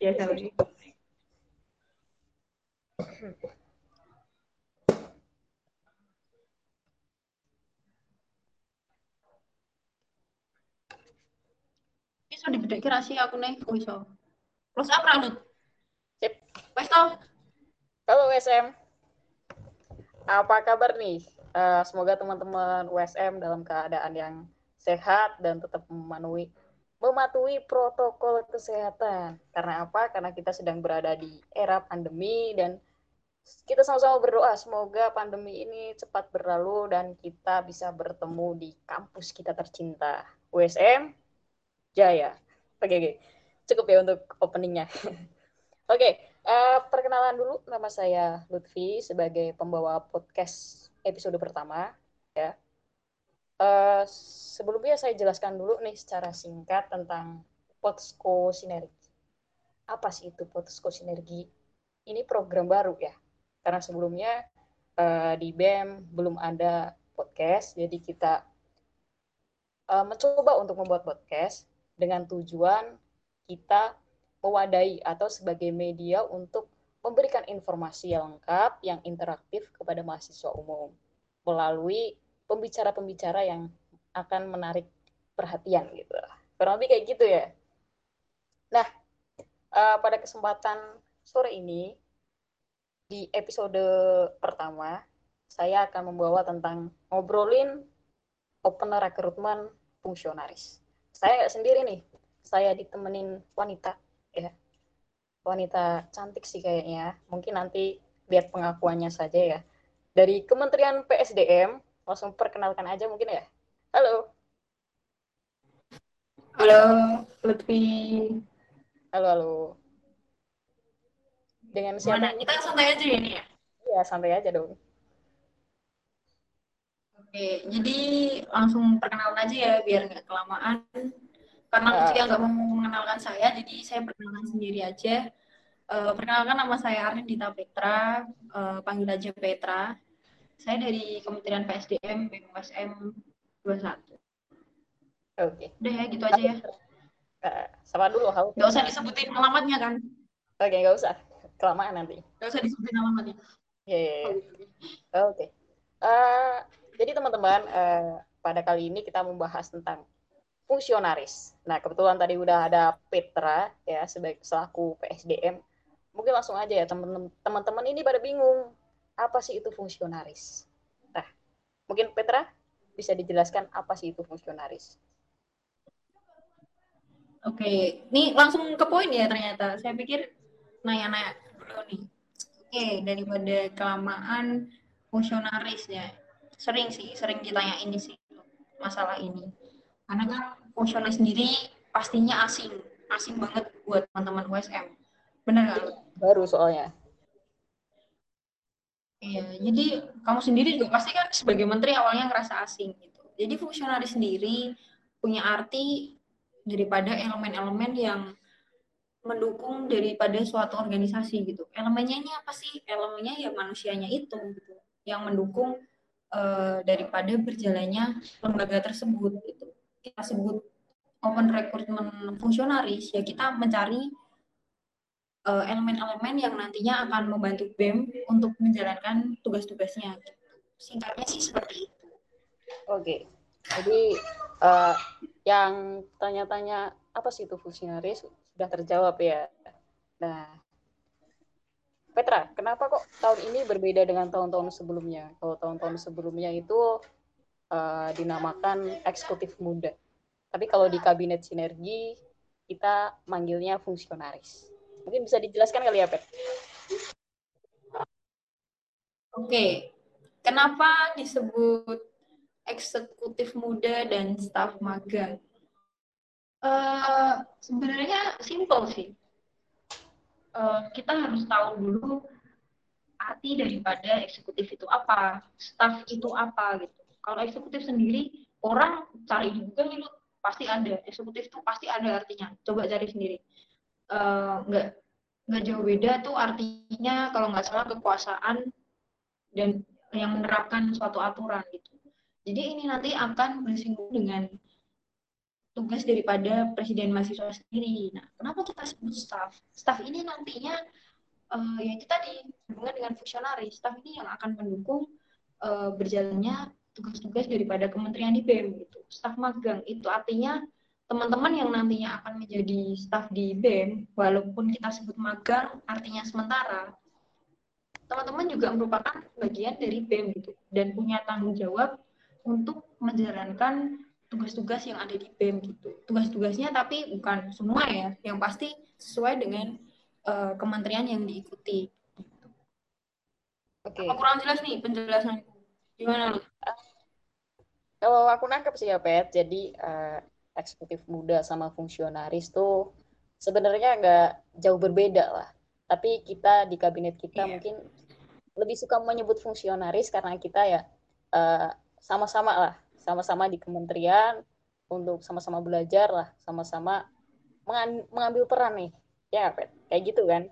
Ya, sorry. Iso digedhe kira sih aku nih, oh iso. Close up rambut. Sip. Wes toh. Halo USM. Apa kabar nih? Eh, semoga teman-teman USM dalam keadaan yang sehat dan tetap memenuhi mematuhi protokol kesehatan. Karena apa? Karena kita sedang berada di era pandemi dan kita sama-sama berdoa semoga pandemi ini cepat berlalu dan kita bisa bertemu di kampus kita tercinta. USM Jaya. Oke, oke. Cukup ya untuk openingnya. oke, eh, perkenalan dulu. Nama saya Lutfi sebagai pembawa podcast episode pertama. Ya. Eh, sebelumnya saya jelaskan dulu nih secara singkat tentang Potsko Sinergi. Apa sih itu Potsko Sinergi? Ini program baru ya. Karena sebelumnya eh, di BEM belum ada podcast, jadi kita eh, mencoba untuk membuat podcast dengan tujuan kita mewadahi atau sebagai media untuk memberikan informasi yang lengkap, yang interaktif kepada mahasiswa umum melalui pembicara-pembicara yang akan menarik perhatian gitu. Kurang lebih kayak gitu ya. Nah, eh, pada kesempatan sore ini di episode pertama saya akan membawa tentang ngobrolin opener rekrutmen fungsionaris. Saya nggak sendiri nih, saya ditemenin wanita ya, wanita cantik sih kayaknya. Mungkin nanti lihat pengakuannya saja ya. Dari Kementerian PSDM, langsung perkenalkan aja mungkin ya. Halo. Halo, Lutfi. Halo, halo. Dengan siapa? Mana? Kita santai aja ya ini ya. Ya, santai aja dong. Oke, jadi langsung perkenalan aja ya biar nggak kelamaan. Karena Ya. Lutfi nggak mau mengenalkan saya, jadi saya perkenalan sendiri aja. Eh, perkenalkan nama saya Arnita Petra, eh, panggil aja Petra. Saya dari Kementerian PSDM BMUSM 21. Oke. Udah ya, gitu aja ya. Eh, sama dulu, halo. Nggak usah disebutin alamatnya kan? Oke, nggak usah. Kelamaan nanti. Nggak usah disebutin alamatnya. Ya, ya, ya. Oke. Eh, jadi teman-teman, eh, pada kali ini kita membahas tentang fungsionaris. Nah, kebetulan tadi udah ada Petra ya sebagai selaku PSDM. Mungkin langsung aja ya teman-teman ini pada bingung apa sih itu fungsionaris. Nah, mungkin Petra bisa dijelaskan apa sih itu fungsionaris. Oke, ini langsung ke poin ya ternyata. Saya pikir nanya-nanya dulu nih. Oke, daripada kelamaan fungsionaris ya. Sering sih, sering ditanya ini sih masalah ini. Karena kan fungsionaris sendiri pastinya asing, asing banget buat teman-teman USM. Bener nggak? Baru soalnya. Iya, jadi kamu sendiri juga pasti kan sebagai menteri awalnya ngerasa asing gitu. Jadi fungsionaris sendiri punya arti daripada elemen-elemen yang mendukung daripada suatu organisasi gitu. Elemennya ini apa sih? Elemennya ya manusianya itu gitu, yang mendukung eh, daripada berjalannya lembaga tersebut gitu. Kita sebut open recruitment fungsionaris ya kita mencari elemen-elemen yang nantinya akan membantu BEM untuk menjalankan tugas-tugasnya. Singkatnya sih seperti itu. Oke. Jadi eh, yang tanya-tanya apa sih itu fungsionaris sudah terjawab ya. Nah, Petra, kenapa kok tahun ini berbeda dengan tahun-tahun sebelumnya? Kalau tahun-tahun sebelumnya itu eh, dinamakan eksekutif muda. Tapi kalau di kabinet sinergi kita manggilnya fungsionaris. Mungkin bisa dijelaskan kali ya, Pet? Oke, kenapa disebut eksekutif muda dan staf magang? Eh, sebenarnya simpel sih. Eh, kita harus tahu dulu arti daripada eksekutif itu apa, staf itu apa gitu. Kalau eksekutif sendiri, orang cari di Google itu pasti ada. Eksekutif itu pasti ada artinya. Coba cari sendiri. Eh, nggak nggak jauh beda tuh artinya kalau nggak salah kekuasaan dan yang menerapkan suatu aturan gitu. Jadi ini nanti akan bersinggung dengan tugas daripada presiden mahasiswa sendiri. Nah, kenapa kita sebut staff? Staff ini nantinya uh, ya kita tadi hubungan dengan fungsionaris. Staff ini yang akan mendukung uh, berjalannya tugas-tugas daripada kementerian di BEM gitu. Staff magang itu artinya teman-teman yang nantinya akan menjadi staff di BEM, walaupun kita sebut magang artinya sementara, teman-teman juga merupakan bagian dari BEM gitu dan punya tanggung jawab untuk menjalankan tugas-tugas yang ada di BEM gitu. Tugas-tugasnya tapi bukan semua ya, yang pasti sesuai dengan uh, kementerian yang diikuti. Gitu. Oke. Okay. kurang jelas nih penjelasan gimana lu? Kalau aku nangkep sih ya Pet, jadi uh, eksekutif muda sama fungsionaris tuh sebenarnya nggak jauh berbeda lah. Tapi kita di kabinet kita yeah. mungkin lebih suka menyebut fungsionaris karena kita ya uh, sama-sama lah sama-sama di kementerian untuk sama-sama belajar lah, sama-sama mengambil peran nih. Ya, Pet. Kayak gitu kan?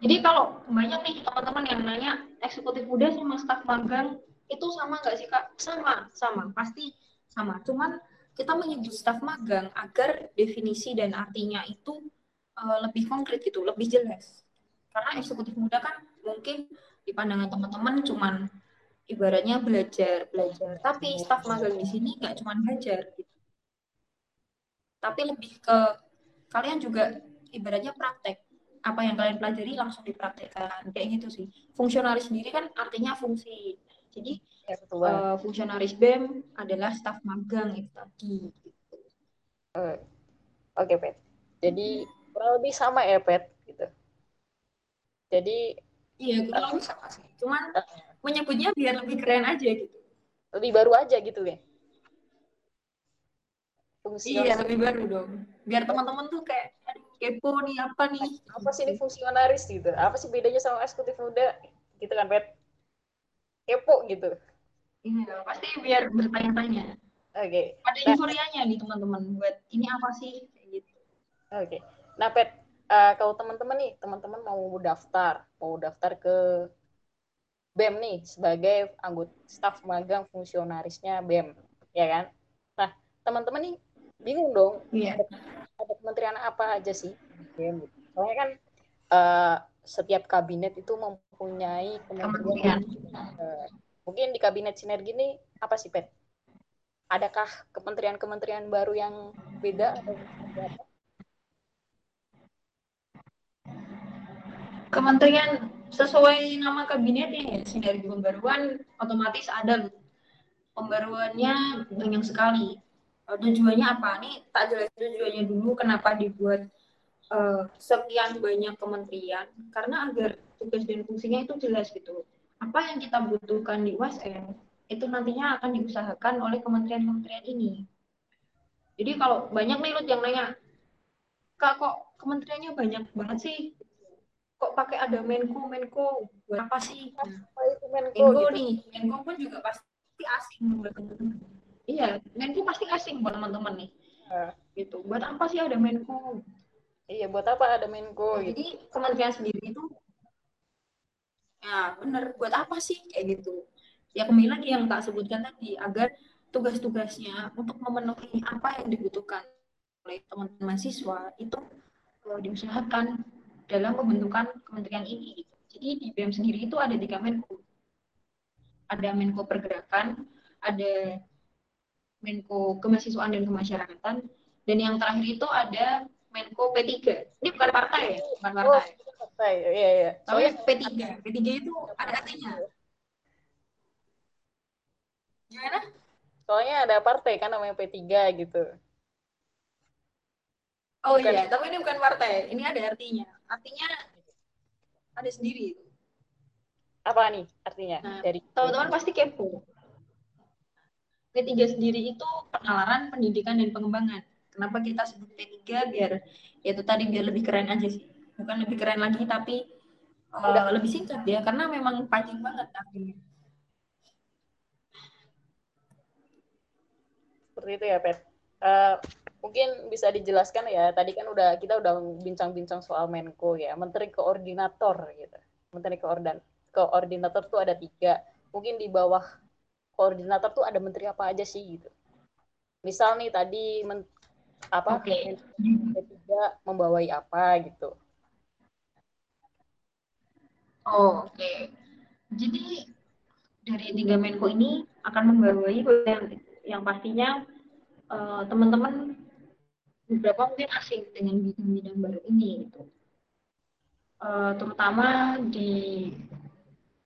Jadi kalau banyak nih teman-teman yang nanya eksekutif muda sama staf magang itu sama nggak sih kak? Sama, sama, pasti sama. Cuman kita menyebut staf magang agar definisi dan artinya itu uh, lebih konkret gitu, lebih jelas. Karena eksekutif muda kan mungkin di pandangan teman-teman cuman ibaratnya belajar belajar. Tapi staf magang di sini nggak cuma belajar gitu. Tapi lebih ke kalian juga ibaratnya praktek. Apa yang kalian pelajari langsung dipraktekkan. Kayak gitu sih. Fungsionaris sendiri kan artinya fungsi. Jadi uh, fungsionaris BEM adalah staf magang itu tadi. Gitu. uh, oke okay, pet. Jadi kurang lebih sama ya pet gitu. Jadi iya kurang lebih sama sih. Cuman uh, menyebutnya biar lebih keren aja gitu. Lebih baru aja gitu ya fungsi iya lebih baru dong. Biar teman-teman tuh kayak kepo nih apa nih? Apa sih ini fungsionaris gitu? Apa sih bedanya sama eksekutif muda? Gitu kan pet? Kepo gitu iya pasti biar bertanya-tanya oke okay. ada nah, euforianya nih teman-teman buat ini apa sih kayak gitu oke okay. nah pet uh, kalau teman-teman nih teman-teman mau daftar mau daftar ke BEM nih sebagai anggota staf magang fungsionarisnya BEM, ya kan? Nah, teman-teman nih bingung dong, yeah. ada, kementerian apa aja sih BEM? Soalnya kan uh, setiap kabinet itu mempunyai kementerian. Uh, mungkin di kabinet sinergi ini apa sih, Pet? Adakah kementerian-kementerian baru yang beda atau? Kementerian sesuai nama kabinetnya ya sinergi pembaruan otomatis ada pembaruannya banyak sekali. Uh, tujuannya apa? Nih tak jelas tujuannya dulu kenapa dibuat uh, sekian banyak kementerian. Karena agar tugas dan fungsinya itu jelas gitu apa yang kita butuhkan di USN itu nantinya akan diusahakan oleh kementerian-kementerian ini. Jadi kalau banyak nih yang nanya kak kok kementeriannya banyak banget sih? Kok pakai ada Menko Menko? Buat apa sih? Nah, itu Menko, Menko gitu. nih Menko pun juga pasti asing buat teman-teman. Iya Menko pasti asing buat teman-teman nih. Uh. gitu. Buat apa sih ada Menko? Iya buat apa ada Menko nah, gitu. jadi kementerian sendiri itu ya bener buat apa sih kayak gitu ya kembali lagi yang tak sebutkan tadi agar tugas-tugasnya untuk memenuhi apa yang dibutuhkan oleh teman-teman mahasiswa itu kalau diusahakan dalam pembentukan kementerian ini. Jadi di BEM sendiri itu ada tiga Menko. Ada Menko Pergerakan, ada Menko Kemahasiswaan dan Kemasyarakatan, dan yang terakhir itu ada Menko P3. Ini bukan partai ya, bukan partai. Oh, partai, iya, iya. Tapi P3. P3 itu ada artinya. Gimana? Soalnya ada partai kan namanya P3 gitu. Oh bukan. iya, tapi ini bukan partai. Ini ada artinya. Artinya ada sendiri. Apa nih artinya? Nah, dari teman-teman pasti kepo. P3 sendiri itu penalaran, pendidikan, dan pengembangan. Kenapa kita sebut P3? Biar ya itu tadi biar lebih keren aja sih. Bukan lebih keren lagi, tapi uh, lebih singkat ya. Karena memang panjang banget artinya. Seperti itu ya, Pet. Uh, mungkin bisa dijelaskan ya tadi kan udah kita udah bincang-bincang soal Menko ya Menteri Koordinator gitu Menteri Koordan Koordinator tuh ada tiga mungkin di bawah koordinator tuh ada menteri apa aja sih gitu misal nih tadi men, apa okay. tidak membawai apa gitu oke. Jadi dari tiga Menko ini akan membawai yang, yang pastinya uh, teman-teman beberapa mungkin asing dengan bidang-bidang baru ini gitu. Uh, terutama di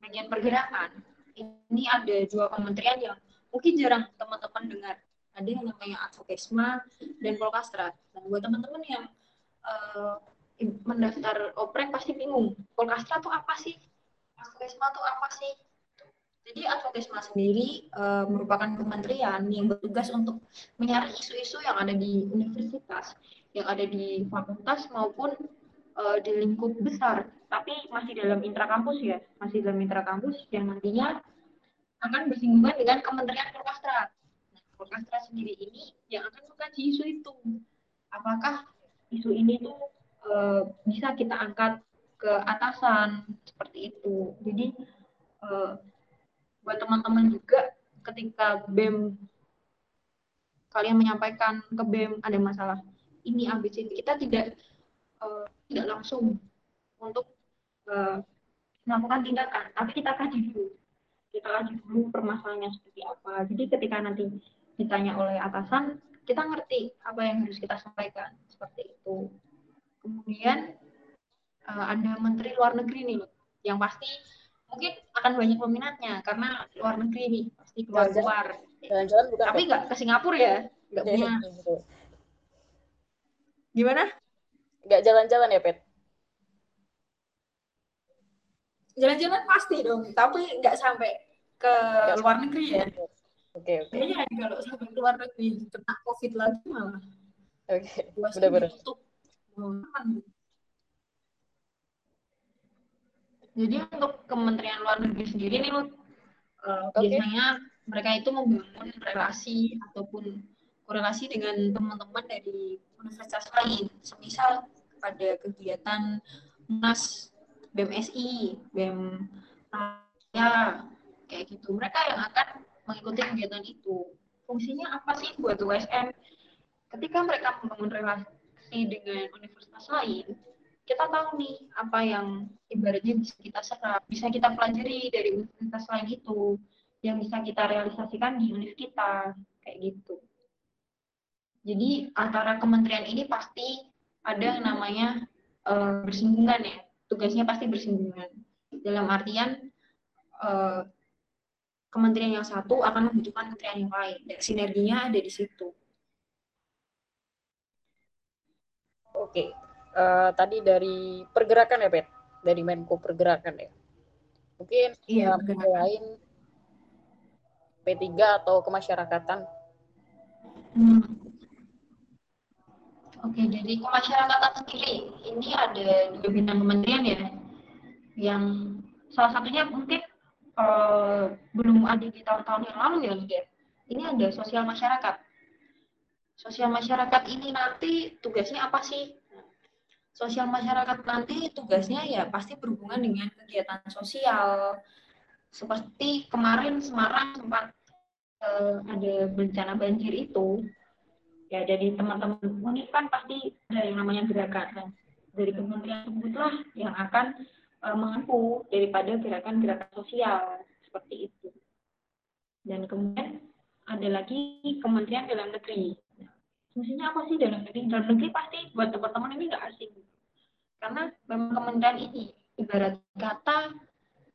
bagian pergerakan ini ada dua kementerian yang mungkin jarang teman-teman dengar. Ada yang namanya Advokesma dan Polkastra. Dan buat teman-teman yang uh, mendaftar oprek pasti bingung. Polkastra tuh apa sih? Advokesma tuh apa sih? Jadi Advokesma sendiri uh, merupakan kementerian yang bertugas untuk mencari isu-isu yang ada di universitas, yang ada di fakultas maupun uh, di lingkup besar, tapi masih dalam intrakampus ya, masih dalam intrakampus yang nantinya akan bersinggungan dengan Kementerian Polkastra. Nah, Polkastra sendiri ini yang akan mengkaji isu itu. Apakah isu ini tuh uh, bisa kita angkat ke atasan seperti itu. Jadi uh, buat teman-teman juga ketika BEM kalian menyampaikan ke BEM ada masalah ini ABC kita tidak uh, tidak langsung untuk melakukan tindakan tapi kita kaji dulu. Kita kaji dulu permasalahannya seperti apa. Jadi ketika nanti ditanya oleh atasan kita ngerti apa yang harus kita sampaikan seperti itu kemudian uh, ada menteri luar negeri nih yang pasti mungkin akan banyak peminatnya karena luar negeri nih pasti keluar keluar jalan-jalan bukan tapi nggak ke Singapura ya? Nggak punya. Gimana? Nggak jalan-jalan ya pet? Jalan-jalan pasti dong tapi nggak sampai ke gak luar negeri ya. Oke okay, oke. Okay. kayaknya kalau sampai ke luar negeri kena covid lagi malah. Oke okay. benar-benar Jadi untuk Kementerian Luar Negeri sendiri nih, uh, eh, okay. biasanya mereka itu membangun relasi ataupun korelasi dengan teman-teman dari universitas lain. Semisal pada kegiatan MUNAS BMSI, BEM ya kayak gitu. Mereka yang akan mengikuti kegiatan itu. Fungsinya apa sih buat USM? Ketika mereka membangun relasi dengan universitas lain, kita tahu nih apa yang ibaratnya bisa kita serap, bisa kita pelajari dari universitas lain itu, yang bisa kita realisasikan di univ kita, kayak gitu. Jadi antara kementerian ini pasti ada yang namanya uh, bersinggungan ya, tugasnya pasti bersinggungan. Dalam artian uh, kementerian yang satu akan membutuhkan kementerian yang lain, dan sinerginya ada di situ. Oke, uh, tadi dari pergerakan ya, Pet? Dari Menko Pergerakan ya. Mungkin iya, uh, lain P3 atau kemasyarakatan. Hmm. Oke, jadi kemasyarakatan sendiri ini ada dua bidang kementerian ya, yang salah satunya mungkin uh, belum ada di tahun-tahun yang lalu ya, ya. Ini ada sosial masyarakat. Sosial masyarakat ini nanti tugasnya apa sih? sosial masyarakat nanti tugasnya ya pasti berhubungan dengan kegiatan sosial. Seperti kemarin Semarang sempat uh, ada bencana banjir itu. Ya, jadi teman-teman ini kan pasti ada yang namanya gerakan. Nah, dari kementerian tersebutlah yang akan uh, mengampu daripada gerakan-gerakan sosial seperti itu. Dan kemudian ada lagi Kementerian Dalam Negeri fungsinya apa sih? Dalam negeri dalam negeri pasti buat teman-teman ini nggak asing karena memang kementerian ini ibarat kata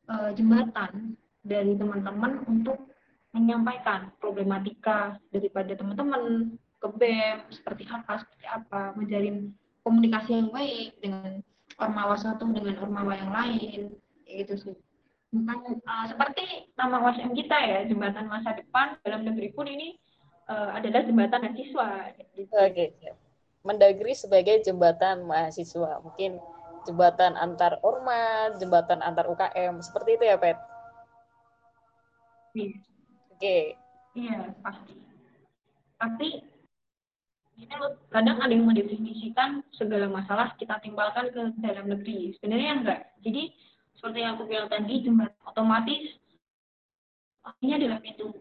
e, jembatan dari teman-teman untuk menyampaikan problematika daripada teman-teman ke BEM seperti apa seperti apa menjalin komunikasi yang baik dengan ormawa satu dengan ormawa yang lain itu sih. Bukan uh, seperti nama WSM kita ya jembatan masa depan dalam negeri pun ini uh, adalah jembatan mahasiswa. Gitu. Oke, okay. Mendagri sebagai jembatan mahasiswa, mungkin jembatan antar ormas, jembatan antar UKM, seperti itu ya, Pet? Iya. Oke. Okay. Iya, pasti. Tapi ini kadang ada yang mendefinisikan segala masalah kita timbulkan ke dalam negeri. Sebenarnya enggak. Jadi seperti yang aku bilang tadi, jembatan otomatis ini adalah pintu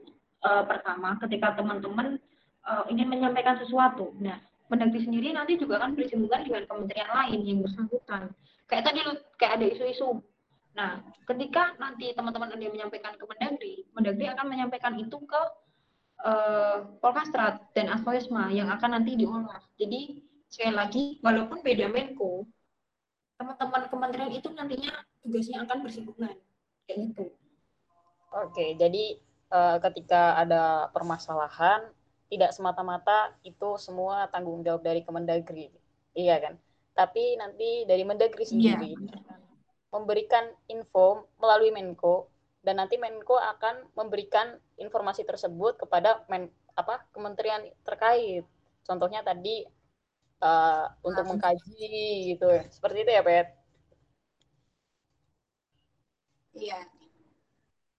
uh, pertama ketika teman-teman uh, ingin menyampaikan sesuatu. Nah, Mendagri sendiri nanti juga akan bersinggungan dengan kementerian lain yang bersangkutan. Kayak tadi kayak ada isu-isu. Nah, ketika nanti teman-teman ada yang menyampaikan ke Mendagri, Mendagri akan menyampaikan itu ke uh, Polkastrat dan Asmoisma yang akan nanti diolah. Jadi sekali lagi, walaupun beda Menko, teman-teman kementerian itu nantinya tugasnya akan bersinggungan kayak gitu. Oke, jadi uh, ketika ada permasalahan tidak semata-mata itu semua tanggung jawab dari Kemendagri. Iya kan? Tapi nanti dari Mendagri iya. sendiri yeah. memberikan info melalui Menko dan nanti Menko akan memberikan informasi tersebut kepada men, apa kementerian terkait. Contohnya tadi uh, untuk nah. mengkaji gitu. Seperti itu ya, Pet? Iya.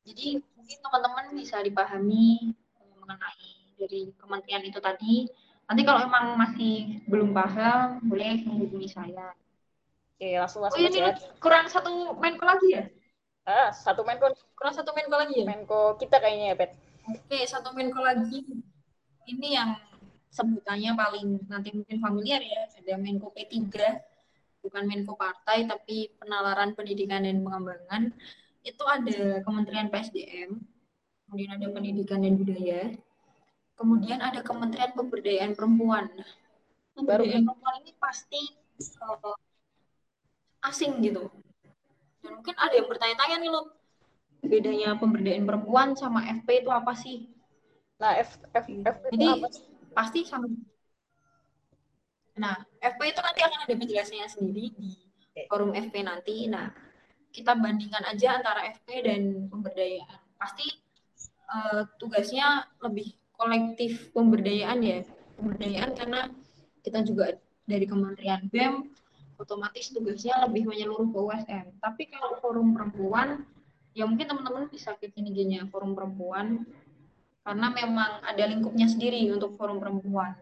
Jadi mungkin teman-teman bisa dipahami mengenai dari kementerian itu tadi. Nanti kalau emang masih belum paham, boleh menghubungi saya. Oke, langsung langsung. Oh ini ya. kurang satu Menko lagi ya? Ah, satu Menko. Kurang satu Menko lagi ya? Menko kita kayaknya ya, Pet. Oke, satu Menko lagi. Ini yang sebutannya paling nanti mungkin familiar ya. Ada Menko P3, bukan Menko Partai, tapi Penalaran Pendidikan dan Pengembangan. Itu ada Kementerian PSDM, kemudian ada Pendidikan dan Budaya, Kemudian ada Kementerian Pemberdayaan Perempuan. Pemberdayaan perempuan ini pasti uh, asing gitu. Dan mungkin ada yang bertanya-tanya nih loh, bedanya pemberdayaan perempuan sama FP itu apa sih? Nah, F, F, FP Jadi, apa sih? pasti sama. Nah, FP itu nanti akan ada penjelasannya sendiri di forum FP nanti. Nah, kita bandingkan aja antara FP dan pemberdayaan. Pasti uh, tugasnya lebih kolektif pemberdayaan ya. Pemberdayaan karena kita juga dari Kementerian BEM otomatis tugasnya lebih menyeluruh ke USM tapi kalau forum perempuan ya mungkin teman-teman bisa ke gini forum perempuan. Karena memang ada lingkupnya sendiri untuk forum perempuan.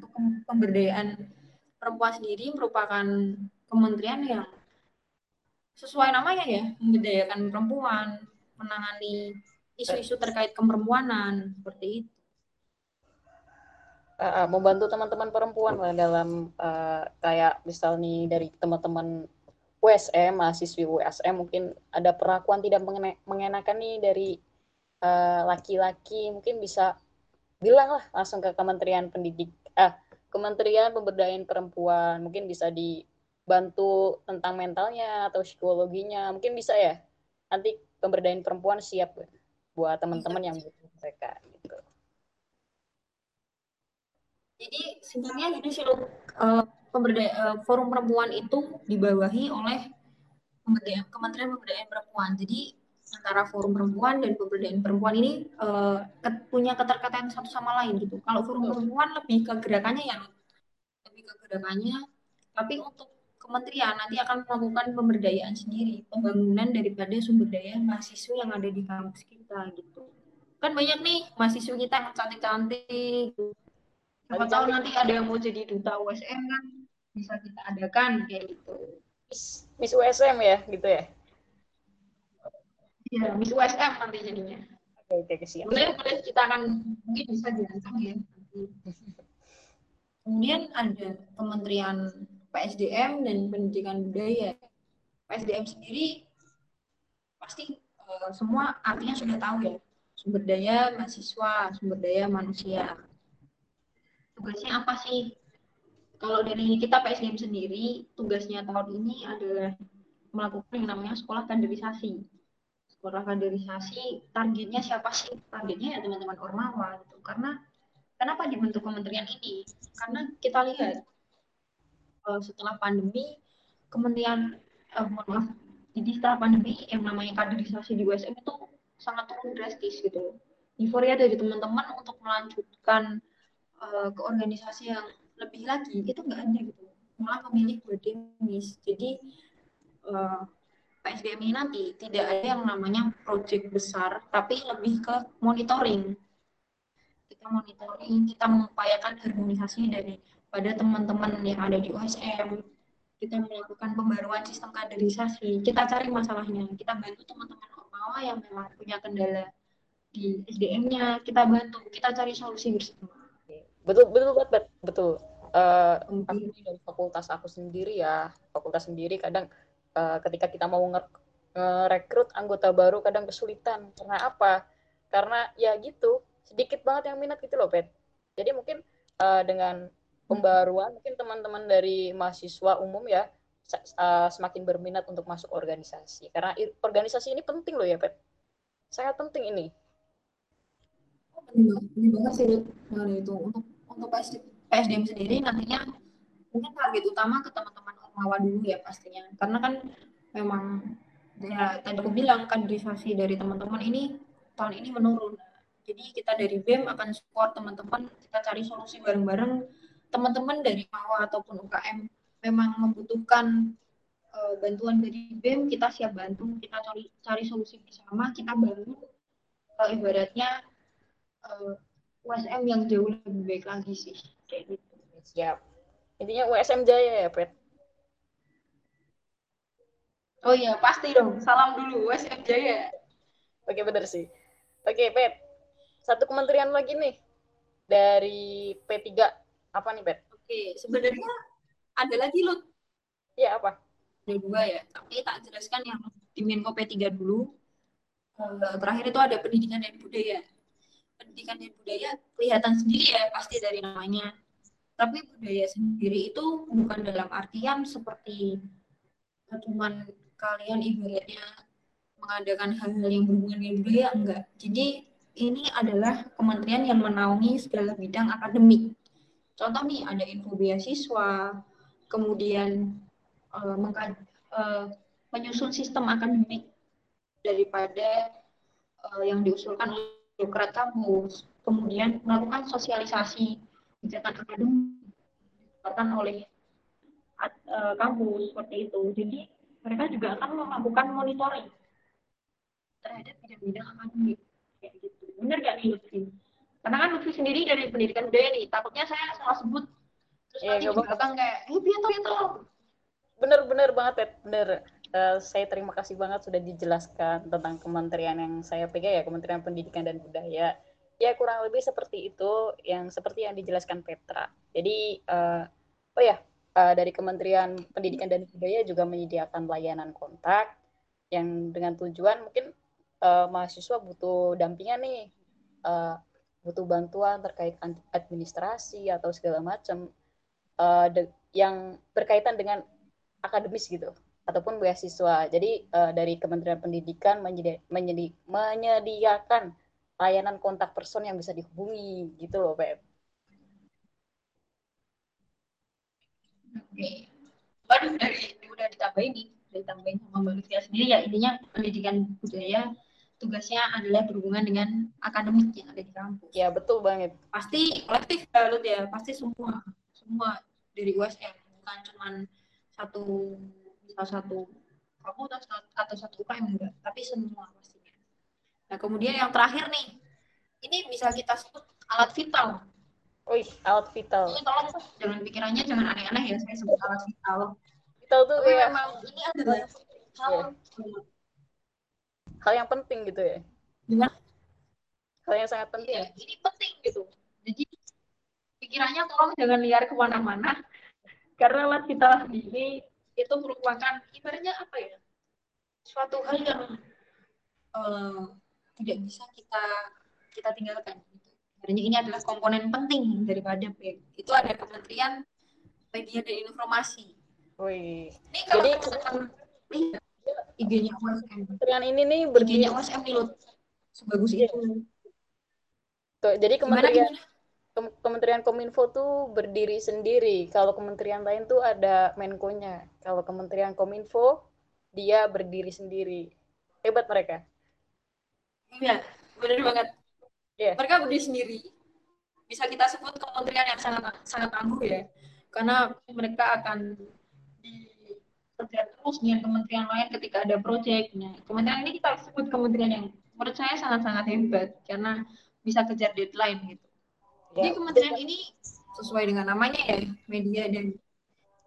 Untuk pemberdayaan perempuan sendiri merupakan kementerian yang sesuai namanya ya memberdayakan perempuan menangani isu-isu terkait keperempuanan seperti itu. Uh, membantu teman-teman perempuan lah dalam uh, kayak misal nih dari teman-teman USM mahasiswi USM mungkin ada perlakuan tidak mengenakan nih dari laki-laki uh, mungkin bisa bilang lah langsung ke Kementerian Pendidik ah Kementerian Pemberdayaan Perempuan mungkin bisa dibantu tentang mentalnya atau psikologinya mungkin bisa ya nanti pemberdayaan perempuan siap buat teman-teman yang butuh mereka gitu. Jadi sebenarnya gini sih lo, uh, pemberdaya, uh, forum perempuan itu dibawahi oleh pemberdayaan, Kementerian Pemberdayaan Perempuan. Jadi antara forum perempuan dan pemberdayaan perempuan ini uh, punya keterkaitan satu sama lain gitu. Kalau forum perempuan lebih ke gerakannya ya lebih ke gerakannya, tapi untuk kementerian nanti akan melakukan pemberdayaan sendiri, pembangunan daripada sumber daya mahasiswa yang ada di kampus kita gitu. Kan banyak nih mahasiswa kita yang cantik-cantik, siapa tahu nanti ada yang mau jadi duta USM kan bisa kita adakan kayak gitu. Miss, Miss USM ya gitu ya? Iya, Miss USM nanti jadinya. Oke oke siap boleh boleh kita akan mungkin bisa dirancang ya kemudian ada Kementerian PSDM dan Pendidikan Budaya PSDM sendiri pasti uh, semua artinya sudah tahu ya sumber daya mahasiswa sumber daya manusia tugasnya apa sih? Kalau dari kita PSDM sendiri, tugasnya tahun ini adalah melakukan yang namanya sekolah kaderisasi. Sekolah kaderisasi, targetnya siapa sih? Targetnya ya teman-teman Ormawa. Gitu. Karena kenapa dibentuk kementerian ini? Karena kita lihat uh, setelah pandemi, kementerian, uh, mohon maaf, jadi setelah pandemi yang namanya kaderisasi di USM itu sangat turun drastis gitu. Euforia dari teman-teman untuk melanjutkan uh, ke organisasi yang lebih lagi itu nggak ada gitu malah memilih buat demis jadi uh, PSBM ini nanti tidak ada yang namanya project besar tapi lebih ke monitoring. Kita monitoring kita mengupayakan harmonisasi dari pada teman-teman yang ada di USM kita melakukan pembaruan sistem kaderisasi. Kita cari masalahnya. Kita bantu teman-teman Ormawa yang memang punya kendala di SDM-nya kita bantu. Kita cari solusi bersama. Betul betul betul. Betul uh, aku dari fakultas aku sendiri ya. Fakultas sendiri kadang uh, ketika kita mau ngerekrut anggota baru kadang kesulitan. Karena apa? Karena ya gitu sedikit banget yang minat gitu loh pet jadi mungkin uh, dengan pembaruan mungkin teman-teman dari mahasiswa umum ya uh, semakin berminat untuk masuk organisasi. Karena organisasi ini penting loh ya pet sangat penting ini. Penting banget sih itu. Untuk untuk PSDM sendiri nantinya mungkin target utama ke teman-teman Ormawa dulu ya pastinya. Karena kan memang ya tadi aku bilang kaderisasi dari teman-teman ini tahun ini menurun. Jadi kita dari BEM akan support teman-teman kita cari solusi bareng-bareng teman-teman dari Mawa ataupun UKM memang membutuhkan uh, bantuan dari BEM kita siap bantu kita cari cari solusi bersama kita bangun uh, ibaratnya uh, USM yang jauh lebih baik lagi sih kayak gitu. Siap. Intinya USM Jaya ya Pet? Oh iya pasti dong. Salam dulu USM Jaya. Oke benar sih. Oke Pet. Satu kementerian lagi nih dari P3 apa nih Pet oke sebenarnya ada lagi loh ya apa ada dua ya tapi tak jelaskan yang di Menko P3 dulu eh, terakhir itu ada pendidikan dan budaya pendidikan dan budaya kelihatan sendiri ya pasti dari namanya. Tapi budaya sendiri itu bukan dalam artian seperti cuman kalian ibaratnya mengadakan hal-hal yang berhubungan dengan budaya enggak. Jadi ini adalah kementerian yang menaungi segala bidang akademik. Contoh nih ada info beasiswa, kemudian uh, uh, menyusun sistem akademik daripada uh, yang diusulkan oleh birokrat kampus, kemudian melakukan sosialisasi kegiatan akademik dilakukan oleh uh, kampus seperti itu. Jadi mereka juga akan melakukan monitoring terhadap bidang-bidang akademik kayak gitu. Benar gak nih? Karena kan Lutfi sendiri dari pendidikan budaya nih, takutnya saya salah sebut. Terus ya, nanti belakang kayak, eh biar itu. Bener-bener banget ya, bener. Uh, saya terima kasih banget sudah dijelaskan tentang kementerian yang saya pegang ya Kementerian Pendidikan dan Budaya. Ya kurang lebih seperti itu yang seperti yang dijelaskan Petra. Jadi uh, oh ya uh, dari Kementerian Pendidikan dan Budaya juga menyediakan layanan kontak yang dengan tujuan mungkin uh, mahasiswa butuh dampingan nih. Uh, butuh bantuan terkait administrasi atau segala macam uh, yang berkaitan dengan akademis gitu ataupun beasiswa. Jadi uh, dari Kementerian Pendidikan menyedi menyedi menyediakan layanan kontak person yang bisa dihubungi gitu loh, Pep. Oke. Baru dari udah ditambahin ditambahin sama Mbak Lutfi sendiri ya intinya pendidikan budaya tugasnya adalah berhubungan dengan akademik yang ada di kampus. Ya betul banget. Pasti kolektif ya Lut ya, pasti semua semua dari USM bukan cuma satu salah satu fakultas atau satu UKM enggak, tapi semua pastinya. Nah, kemudian yang terakhir nih, ini bisa kita sebut alat vital. Wih, alat vital. Ini tolong jangan pikirannya jangan aneh-aneh ya, saya sebut alat vital. Vital tuh ya. memang ini adalah hal ya. Hal yang penting gitu ya. Gimana? Hal yang sangat penting. Iya, ini penting gitu. Jadi pikirannya tolong jangan liar ke mana-mana karena alat vital ini itu merupakan ibaratnya apa ya suatu hal yang uh, tidak bisa kita kita tinggalkan. Ibaratnya ini adalah komponen penting daripada PEG. Itu ada Kementerian Media dan Informasi. Wih. Ini kalau Jadi, teman IG-nya USM. Kementerian ini nih berdiri IG-nya USM nih, Sebagus itu. Tuh, jadi kementerian gimana, gimana? Kementerian Kominfo tuh berdiri sendiri. Kalau kementerian lain tuh ada Menko-nya. Kalau Kementerian Kominfo dia berdiri sendiri. Hebat mereka. Iya, benar banget. Yeah. Mereka berdiri sendiri. Bisa kita sebut kementerian yang sangat sangat tangguh ya. Karena mereka akan bekerja terus dengan kementerian lain ketika ada proyek. Nah, kementerian ini kita sebut kementerian yang menurut saya sangat-sangat hebat karena bisa kejar deadline gitu. Jadi ya. kementerian ini sesuai dengan namanya ya, media dan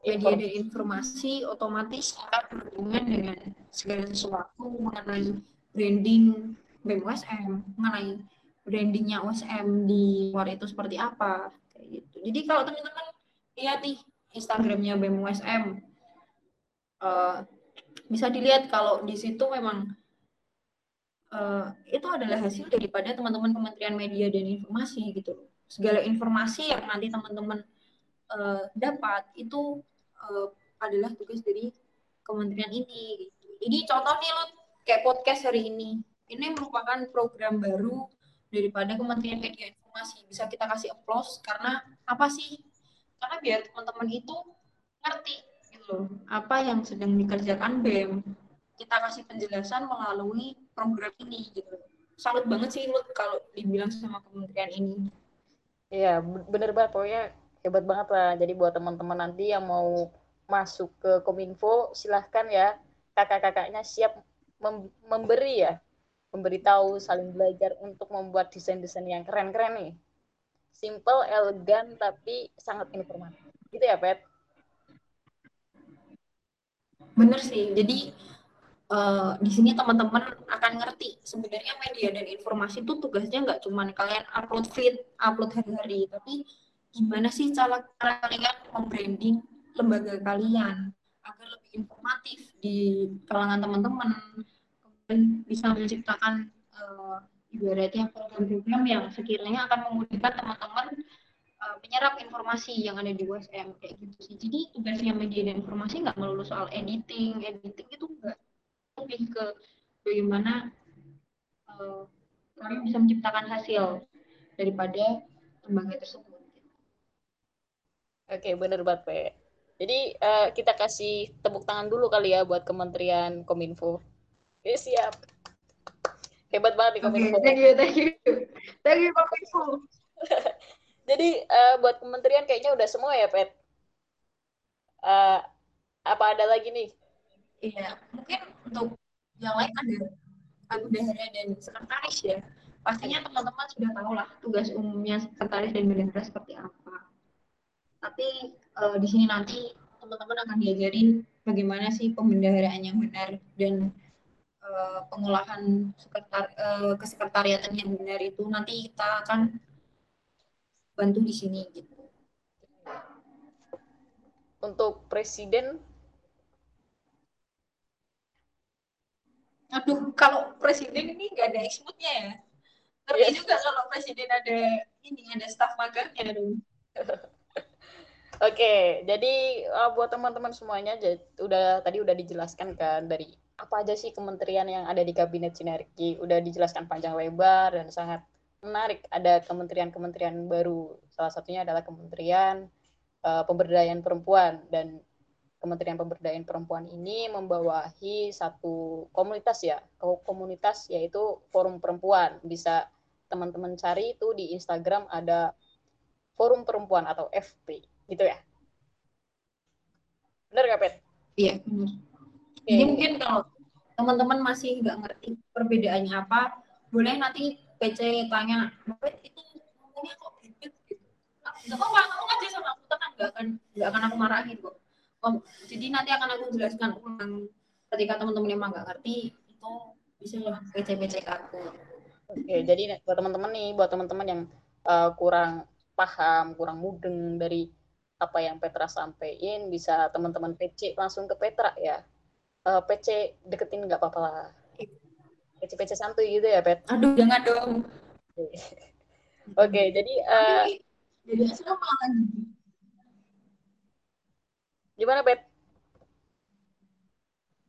media dan informasi otomatis akan berhubungan dengan segala sesuatu mengenai branding BEM mengenai brandingnya USM di luar itu seperti apa, kayak gitu. Jadi kalau teman-teman lihat nih Instagramnya BEM USM, uh, bisa dilihat kalau di situ memang uh, itu adalah hasil daripada teman-teman Kementerian Media dan Informasi gitu. Segala informasi yang nanti teman-teman uh, dapat itu uh, adalah tugas dari kementerian ini. Gitu. Jadi contoh nih lo kayak podcast hari ini, ini merupakan program baru daripada Kementerian Media Informasi. Bisa kita kasih applause karena apa sih? Karena biar teman-teman itu ngerti gitu loh, apa yang sedang dikerjakan BEM. Kita kasih penjelasan melalui program ini gitu. Salut banget sih Lut kalau dibilang sama kementerian ini. Iya, bener banget pokoknya hebat banget lah. Jadi buat teman-teman nanti yang mau masuk ke Kominfo, silahkan ya kakak-kakaknya siap mem memberi ya, memberitahu, saling belajar untuk membuat desain-desain yang keren-keren nih. Simple, elegan, tapi sangat informatif. Gitu ya, Pet? Bener sih. Jadi uh, di sini teman-teman akan ngerti sebenarnya media dan informasi itu tugasnya nggak cuma kalian upload feed, upload hari-hari, tapi gimana sih cara kalian membranding lembaga kalian agar lebih informatif di kalangan teman-teman kemudian bisa menciptakan uh, ibaratnya program-program yang sekiranya akan memudahkan teman-teman uh, menyerap informasi yang ada di USM kayak gitu sih jadi tugasnya media dan informasi nggak melulu soal editing editing itu enggak lebih ke bagaimana uh, kalian bisa menciptakan hasil daripada lembaga tersebut Oke, bener banget, Pak. Jadi uh, kita kasih tepuk tangan dulu kali ya buat Kementerian Kominfo. Oke, siap. Hebat banget nih Kominfo. Okay, thank you, thank you. Thank you, Kominfo. Jadi uh, buat kementerian kayaknya udah semua ya, Pet? Uh, apa ada lagi nih? Iya, mungkin untuk yang lain ada Abu Dahara dan sekretaris ya. Pastinya teman-teman sudah tahu lah tugas umumnya sekretaris dan bendahara seperti apa tapi uh, di sini nanti teman-teman akan diajarin bagaimana sih pembendaharaan yang benar dan uh, pengolahan sekretar uh, kesekretariatan yang benar itu nanti kita akan bantu di sini gitu. Untuk presiden Aduh, kalau presiden ini nggak ada eksmutnya ya. Tapi yeah. juga kalau presiden ada ini ada staf magangnya dong. Oke, jadi uh, buat teman-teman semuanya udah tadi udah dijelaskan kan dari apa aja sih kementerian yang ada di kabinet sinergi, udah dijelaskan panjang lebar dan sangat menarik. Ada kementerian-kementerian baru, salah satunya adalah Kementerian uh, Pemberdayaan Perempuan dan Kementerian Pemberdayaan Perempuan ini membawahi satu komunitas ya, komunitas yaitu Forum Perempuan. Bisa teman-teman cari itu di Instagram ada Forum Perempuan atau FP gitu ya benar gak Pet? iya benar okay. jadi mungkin kalau teman-teman masih nggak ngerti perbedaannya apa boleh nanti PC tanya itu ngomongnya kok beda gitu nggak apa-apa kamu aja sama aku tenang nggak akan nggak akan aku marahin kok jadi nanti akan aku jelaskan ulang ketika teman-teman emang nggak ngerti itu bisa lah PC PC aku oke jadi buat teman-teman nih buat teman-teman yang uh, kurang paham kurang mudeng dari apa yang Petra sampaikan bisa teman-teman PC langsung ke Petra ya. Uh, eh, PC deketin nggak apa-apa lah. PC PC santuy gitu ya Pet. Aduh jangan dong. Oke okay, jadi uh, jadi asrama lagi. Gimana Pet?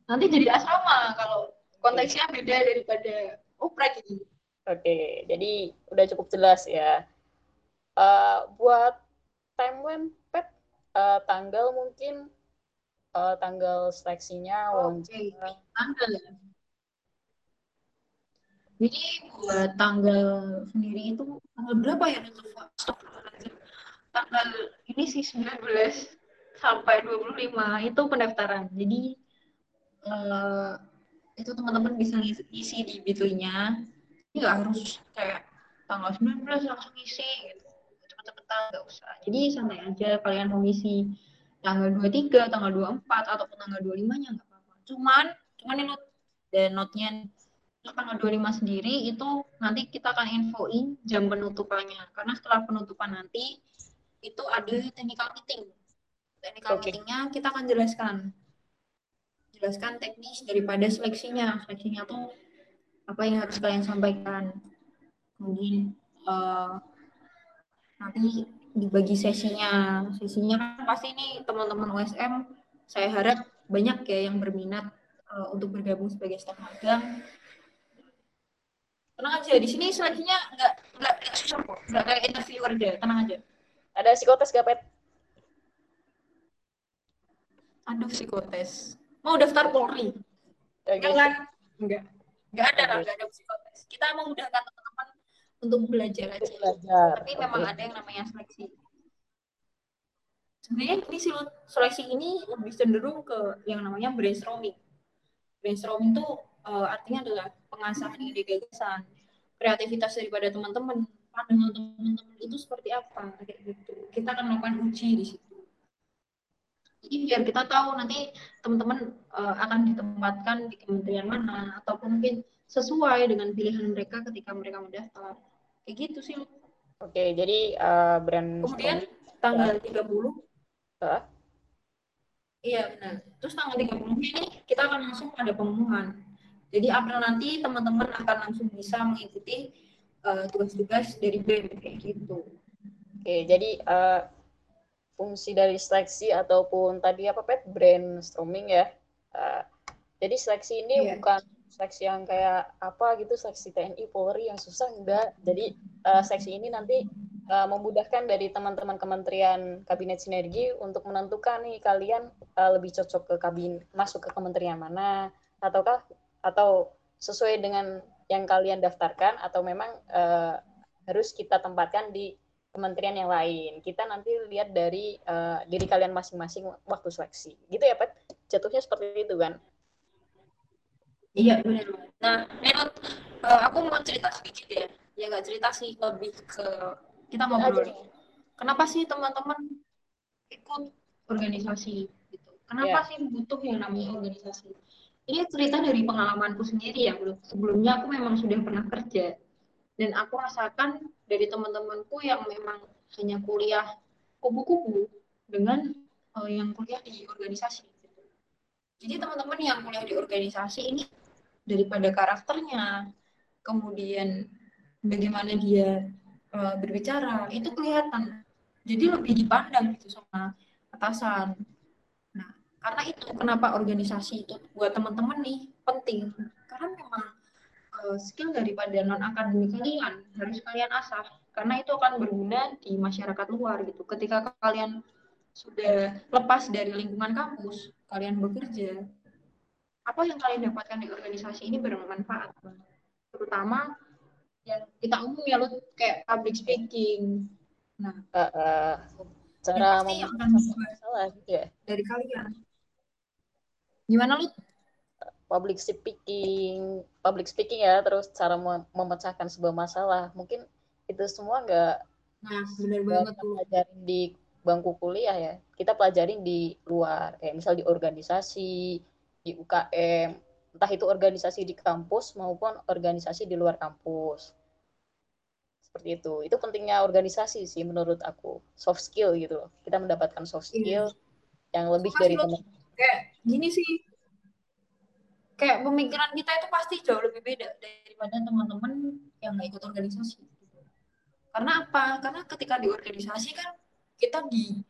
Nanti jadi asrama kalau konteksnya beda daripada uprek ini. Oke, okay, jadi udah cukup jelas ya. Uh, buat timeline uh, tanggal mungkin uh, tanggal seleksinya Oke, okay. tanggal ya. Jadi buat tanggal sendiri itu tanggal berapa ya Tanggal ini sih 19 sampai 25 itu pendaftaran. Jadi uh, itu teman-teman bisa ngisi, di bitly-nya. Ini nggak harus kayak tanggal 19 langsung isi gitu. Cepet-cepetan nggak usah. Jadi santai aja kalian mau ngisi tanggal 23, tanggal 24 ataupun tanggal 25 nya nggak apa-apa. Cuman cuman ini note dan note-nya tanggal 25 sendiri itu nanti kita akan infoin jam penutupannya karena setelah penutupan nanti itu ada technical meeting. Technical Oke. meetingnya kita akan jelaskan. Jelaskan teknis daripada seleksinya. Seleksinya tuh apa yang harus kalian sampaikan. Kemudian eh, nanti dibagi sesinya. Sesinya kan pasti nih teman-teman USM saya harap banyak ya yang berminat eh, untuk bergabung sebagai staf magang. Tenang aja, di sini seleksinya nggak nggak nggak susah kok, nggak kayak interview kerja, tenang aja. Ada psikotes gak, Pet? Aduh, psikotes. Mau daftar Polri? Enggak kan? Enggak. Enggak ada lah, enggak ada psikotes. Kita memudahkan teman-teman untuk belajar aja. Belajar. Tapi memang Oke. ada yang namanya seleksi. Sebenarnya ini seleksi ini lebih cenderung ke yang namanya brainstorming. Brainstorming itu eh, artinya adalah pengasahan ide gagasan, kreativitas daripada teman-teman, pandangan teman-teman itu seperti apa kayak gitu. Kita akan melakukan uji di situ. Jadi biar kita tahu nanti teman-teman eh, akan ditempatkan di kementerian mana ataupun mungkin sesuai dengan pilihan mereka ketika mereka mendaftar. Kayak gitu sih. Oke, jadi eh, brand Kemudian tanggal 30 Hah? Iya benar. Terus tanggal 30 ini kita akan langsung ada pengumuman. Jadi April nanti teman-teman akan langsung bisa mengikuti eh, tugas-tugas dari BEM kayak gitu. Oke, jadi eh, fungsi dari seleksi ataupun tadi apa pet brainstorming ya. Eh, jadi seleksi ini Iya. bukan seleksi yang kayak apa gitu seleksi TNI Polri yang susah enggak. Jadi eh, seleksi ini nanti eh, memudahkan dari teman-teman Kementerian Kabinet Sinergi untuk menentukan nih kalian eh, lebih cocok ke kabin masuk ke kementerian mana ataukah atau sesuai dengan yang kalian daftarkan atau memang eh, harus kita tempatkan di kementerian yang lain. Kita nanti lihat dari eh, diri kalian masing-masing waktu seleksi. Gitu ya, Pet? Jatuhnya seperti itu kan? Iya benar. Nah, menurut eh, aku mau cerita sedikit ya. Ya nggak cerita sih lebih ke kita mau ngobrol. Kenapa sih teman-teman ikut organisasi gitu? Kenapa Iya. sih butuh yang namanya organisasi? Ini cerita dari pengalamanku sendiri ya. Sebelumnya aku memang sudah pernah kerja dan aku rasakan dari teman-temanku yang memang hanya kuliah kubu-kubu dengan eh, yang kuliah di organisasi. gitu. Jadi teman-teman yang kuliah di organisasi ini daripada karakternya, kemudian bagaimana dia eh, berbicara, itu kelihatan. Jadi lebih dipandang gitu sama atasan. Karena itu kenapa organisasi itu buat teman-teman nih penting. Karena memang eh, skill daripada non akademik kalian harus kalian asah karena itu akan berguna di masyarakat luar gitu. Ketika kalian sudah lepas dari lingkungan kampus, kalian bekerja, apa yang kalian dapatkan di organisasi ini bermanfaat. Terutama yang kita umum ya lu kayak public speaking. Nah, eh, yang cara pasti yang akan masalah gitu ya. dari kalian. Gimana lu? Public speaking, public speaking ya, terus cara mem- memecahkan sebuah masalah. Mungkin itu semua nggak Nah, banget pelajarin di bangku kuliah ya. Kita pelajarin di luar, kayak misal di organisasi, di UKM, entah itu organisasi di kampus maupun organisasi di luar kampus. Seperti itu. Itu pentingnya organisasi sih menurut aku. Soft skill gitu loh. Kita mendapatkan soft Iya. skill yang lebih Suka dari teman. Kayak gini sih. Kayak pemikiran kita itu pasti jauh lebih beda daripada teman-teman yang nggak ikut organisasi. Karena apa? Karena ketika di organisasi kan kita di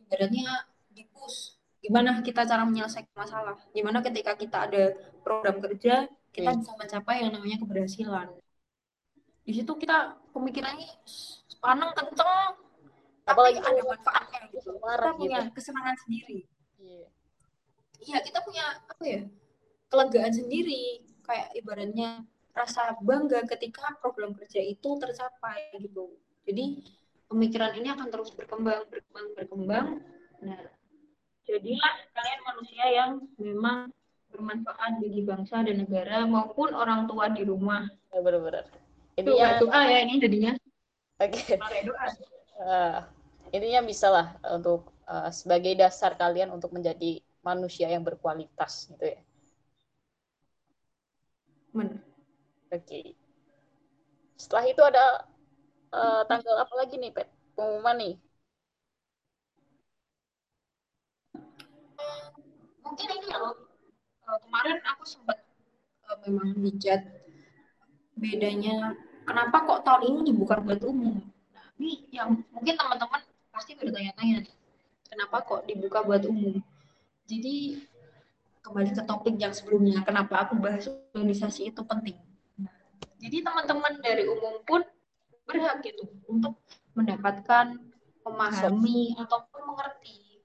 ibaratnya di push. Gimana kita cara menyelesaikan masalah? Gimana ketika kita ada program kerja, kita Hmm. bisa mencapai yang namanya keberhasilan. Di situ kita pemikirannya sepaneng kenceng, Apalagi ada manfaatnya gitu. Kita punya gitu. kesenangan sendiri. Iya. Iya, kita punya apa ya? Kelegaan sendiri. Kayak ibaratnya rasa bangga ketika program kerja itu tercapai gitu. Jadi pemikiran ini akan terus berkembang, berkembang, berkembang. Nah, jadilah kalian manusia yang memang bermanfaat bagi bangsa dan negara maupun orang tua di rumah. Ya, benar-benar. Itu Intinya, doa ya ini jadinya. oke. Pakai doa. Eh, intinya bisa lah untuk eh, sebagai dasar kalian untuk menjadi manusia yang berkualitas gitu ya. Oke. Okay. Setelah itu ada uh, tanggal apa lagi nih, Pet? Pengumuman nih. Eh, mungkin ini ya loh. Eh, kemarin aku sempat uh, memang dicat bedanya kenapa kok tahun ini dibuka buat umum. Nah, ini yang mungkin teman-teman pasti udah tanya-tanya kenapa kok dibuka buat umum jadi kembali ke topik yang sebelumnya kenapa aku bahas organisasi itu penting jadi teman-teman dari umum pun berhak gitu untuk mendapatkan memahami ataupun mengerti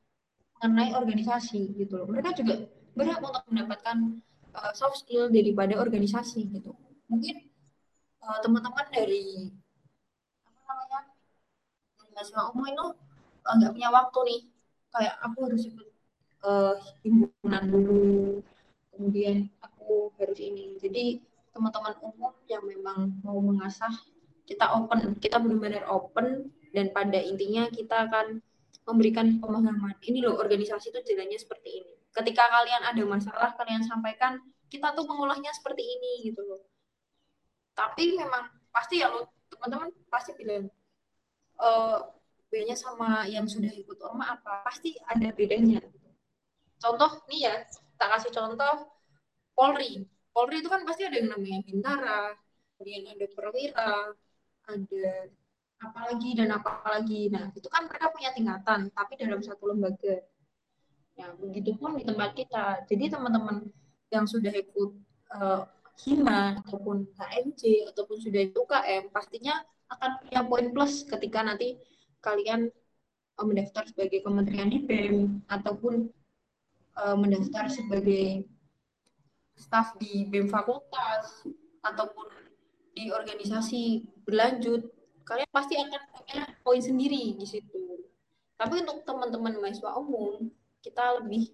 mengenai organisasi gitu loh. Mereka juga berhak untuk mendapatkan uh, soft skill daripada organisasi gitu. Mungkin uh, teman-teman dari apa namanya dari mahasiswa umum itu eh, nggak uh, punya waktu nih. Kayak aku harus ikut uh, himpunan dulu, kemudian aku harus ini. Jadi teman-teman umum yang memang mau mengasah kita open, kita benar-benar open dan pada intinya kita akan memberikan pemahaman. Ini loh organisasi itu jalannya seperti ini. Ketika kalian ada masalah kalian sampaikan kita tuh mengolahnya seperti ini gitu loh. Tapi memang pasti ya lo teman-teman pasti bilang e, bedanya sama yang sudah ikut orma apa? Pasti ada bedanya contoh nih ya tak kasih contoh Polri Polri itu kan pasti ada yang namanya bintara kemudian ada perwira ada apalagi dan apalagi. Nah, itu kan mereka punya tingkatan, tapi dalam satu lembaga. Ya, begitu pun di tempat kita. Jadi teman-teman yang sudah ikut uh, HIMA ataupun HMJ ataupun sudah ikut UKM, pastinya akan punya poin plus ketika nanti kalian uh, mendaftar sebagai kementerian di BEM ataupun uh, mendaftar sebagai staf di BEM fakultas ataupun di organisasi berlanjut kalian pasti akan punya poin sendiri di situ. Tapi untuk teman-teman mahasiswa umum, kita lebih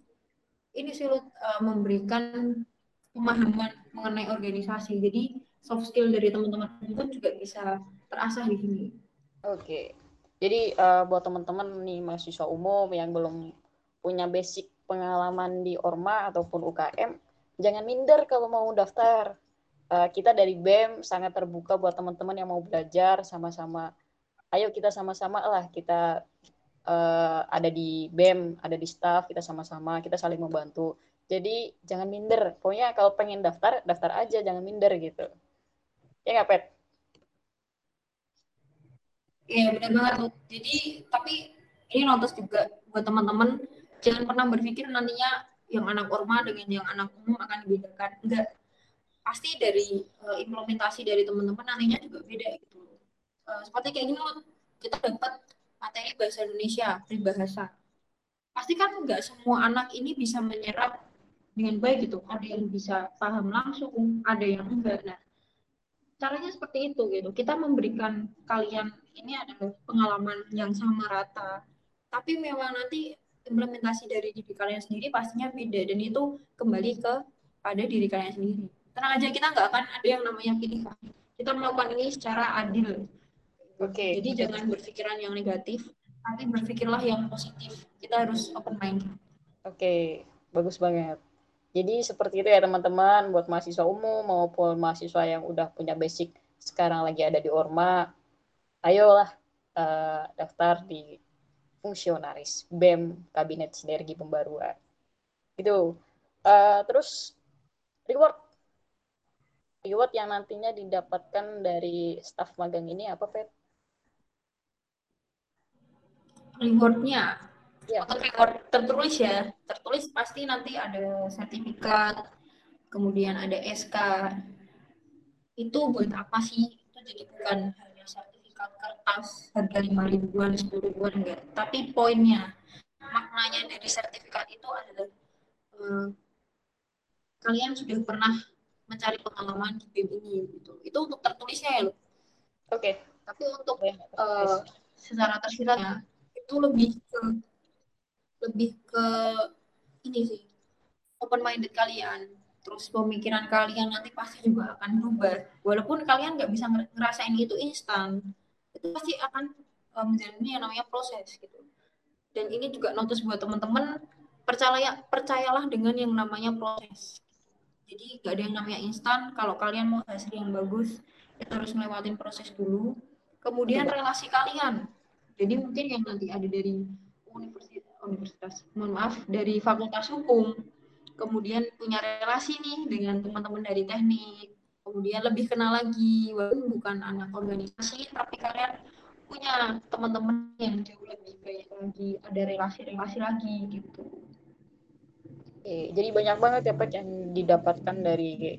ini sih uh, memberikan pemahaman mengenai organisasi. Jadi soft skill dari teman-teman pun juga bisa terasah di sini. Oke. Jadi uh, buat teman-teman nih mahasiswa umum yang belum punya basic pengalaman di Orma ataupun UKM, jangan minder kalau mau daftar uh, kita dari BEM sangat terbuka buat teman-teman yang mau belajar sama-sama. Ayo kita sama-sama lah kita uh, ada di BEM, ada di staff, kita sama-sama, kita saling membantu. Jadi jangan minder. Pokoknya kalau pengen daftar, daftar aja, jangan minder gitu. Ya nggak, Pet? Iya, benar banget. Jadi, tapi ini notice juga buat teman-teman, jangan pernah berpikir nantinya yang anak orma dengan yang anak umum akan dibedakan. Enggak. Pasti dari uh, implementasi dari teman-teman nantinya juga beda gitu. Uh, seperti kayak gini loh kita dapat materi bahasa Indonesia peribahasa. Pasti kan nggak semua anak ini bisa menyerap dengan baik gitu. Ada yang bisa paham langsung ada yang enggak. Nah caranya seperti itu gitu. Kita memberikan kalian ini adalah pengalaman yang sama rata. Tapi memang nanti implementasi dari diri kalian sendiri pastinya beda dan itu kembali ke pada diri kalian sendiri. Tenang aja kita nggak akan ada yang namanya pilihan kita melakukan ini secara adil. Oke. Okay. jadi jangan berpikiran yang negatif tapi berpikirlah yang positif. Kita harus open mind. Oke okay. bagus banget. Jadi seperti itu ya teman-teman buat mahasiswa umum maupun mahasiswa yang udah punya basic sekarang lagi ada di Orma ayolah uh, daftar di fungsionaris BEM Kabinet Sinergi Pembaruan itu uh, terus reward reward yang nantinya didapatkan dari staff magang ini apa, Pet? Rewardnya, ya. untuk reward tertulis ya, tertulis pasti nanti ada sertifikat, kemudian ada SK. Itu buat apa sih? Itu jadi bukan kertas harga lima ribuan, sepuluh ribuan enggak, tapi poinnya, maknanya dari sertifikat itu adalah uh, kalian sudah pernah mencari pengalaman di BEM ini gitu. Itu untuk tertulisnya ya loh. Oke. Okay. Tapi untuk uh, secara tersiratnya itu lebih ke lebih ke ini sih open minded kalian terus pemikiran kalian nanti pasti juga akan berubah walaupun kalian nggak bisa ngerasain itu instan itu pasti akan um, menjalani yang namanya proses gitu dan ini juga notice buat teman-teman percaya percayalah dengan yang namanya proses jadi gak ada yang namanya instan. Kalau kalian mau hasil yang bagus, itu harus melewatin proses dulu. Kemudian relasi kalian. Jadi mungkin yang nanti ada dari universitas, universitas mohon maaf, dari fakultas hukum, kemudian punya relasi nih dengan teman-teman dari teknik, kemudian lebih kenal lagi, walaupun bukan anak organisasi, tapi kalian punya teman-teman yang jauh lebih baik lagi, ada relasi-relasi lagi gitu. Oke, jadi banyak banget ya Pak yang didapatkan dari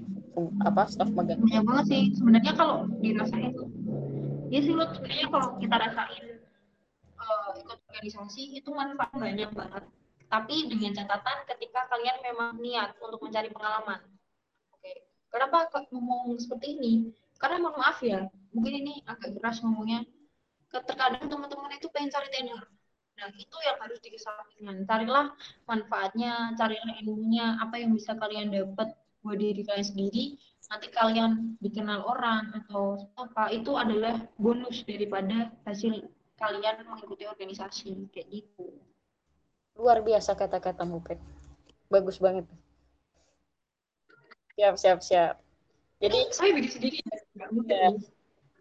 apa staff magang. Banyak banget sih. Sebenarnya kalau dirasain ya sih lo sebenarnya kalau kita rasain uh, ikut organisasi itu manfaat banyak banget. Tapi dengan catatan ketika kalian memang niat untuk mencari pengalaman. Kenapa ngomong seperti ini? Karena mohon maaf ya, mungkin ini agak keras ngomongnya. Terkadang teman-teman itu pengen cari tenor Nah, itu yang harus dikesampingkan. Carilah manfaatnya, carilah ilmunya, apa yang bisa kalian dapat buat diri kalian sendiri. Nanti kalian dikenal orang atau apa, itu adalah bonus daripada hasil kalian mengikuti organisasi. Kayak gitu. Luar biasa kata-kata Pet. Bagus banget. Siap, siap, siap. Jadi, saya bikin sendiri. Ya.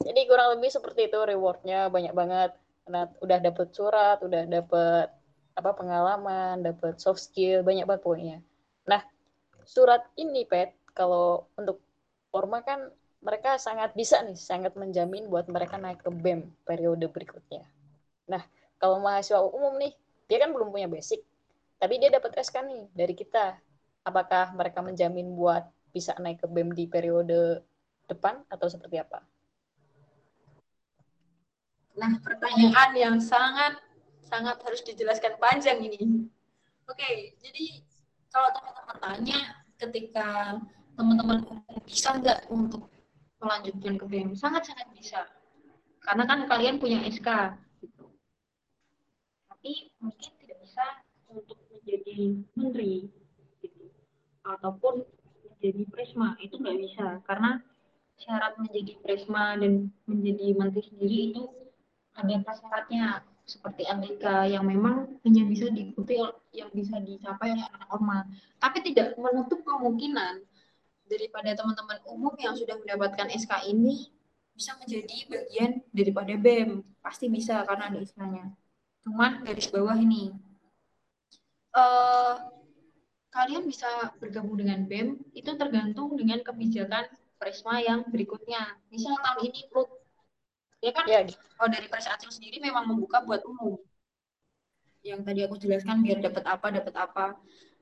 Jadi kurang lebih seperti itu rewardnya banyak banget karena udah dapet surat udah dapet apa pengalaman dapet soft skill banyak banget pokoknya nah surat ini pet kalau untuk forma kan mereka sangat bisa nih sangat menjamin buat mereka naik ke BEM periode berikutnya nah kalau mahasiswa umum nih dia kan belum punya basic tapi dia dapat SK nih dari kita apakah mereka menjamin buat bisa naik ke BEM di periode depan atau seperti apa Nah, pertanyaan yang sangat sangat harus dijelaskan panjang ini. Oke, jadi kalau teman-teman tanya ketika teman-teman bisa nggak untuk melanjutkan ke BEM? Sangat-sangat bisa. Karena kan kalian punya SK. Gitu. Tapi mungkin tidak bisa untuk menjadi menteri. Gitu. Ataupun menjadi presma. Itu nggak bisa. Karena syarat menjadi presma dan menjadi menteri sendiri itu ada prasyaratnya seperti MBK yang memang hanya bisa diikuti yang bisa dicapai oleh anak normal. Tapi tidak menutup kemungkinan daripada teman-teman umum yang sudah mendapatkan SK ini bisa menjadi bagian daripada BEM. Pasti bisa karena ada istilahnya. Cuman garis bawah ini. Uh, kalian bisa bergabung dengan BEM itu tergantung dengan kebijakan Presma yang berikutnya. Misal tahun ini perlu ya kan ya. kalau dari Pres Acil sendiri memang membuka buat umum yang tadi aku jelaskan biar dapat apa dapat apa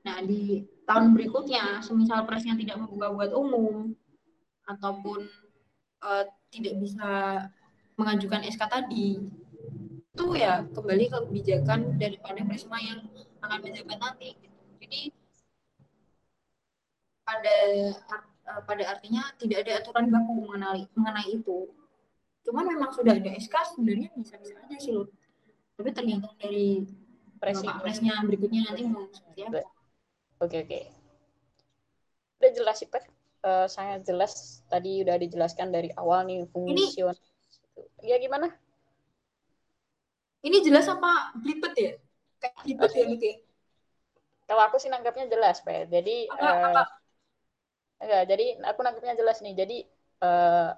nah di tahun berikutnya semisal presnya tidak membuka buat umum ataupun uh, tidak bisa mengajukan SK tadi itu ya kembali ke kebijakan daripada presma yang akan menjabat nanti jadi pada uh, pada artinya tidak ada aturan baku mengenai mengenai itu. Cuman memang sudah ada SK sebenarnya bisa-bisa aja sih loh tapi tergantung dari presnya berikutnya nanti mau seperti apa. Oke oke. Udah jelas sih Pak. Uh, sangat jelas. Tadi udah dijelaskan dari awal nih fungsi ya gimana? Ini jelas apa blipet ya? Kayak blipet ya gitu ya? Kalau aku sih nanggapnya jelas Pak. Jadi apa, uh, apa? Enggak jadi aku nanggapnya jelas nih. Jadi uh,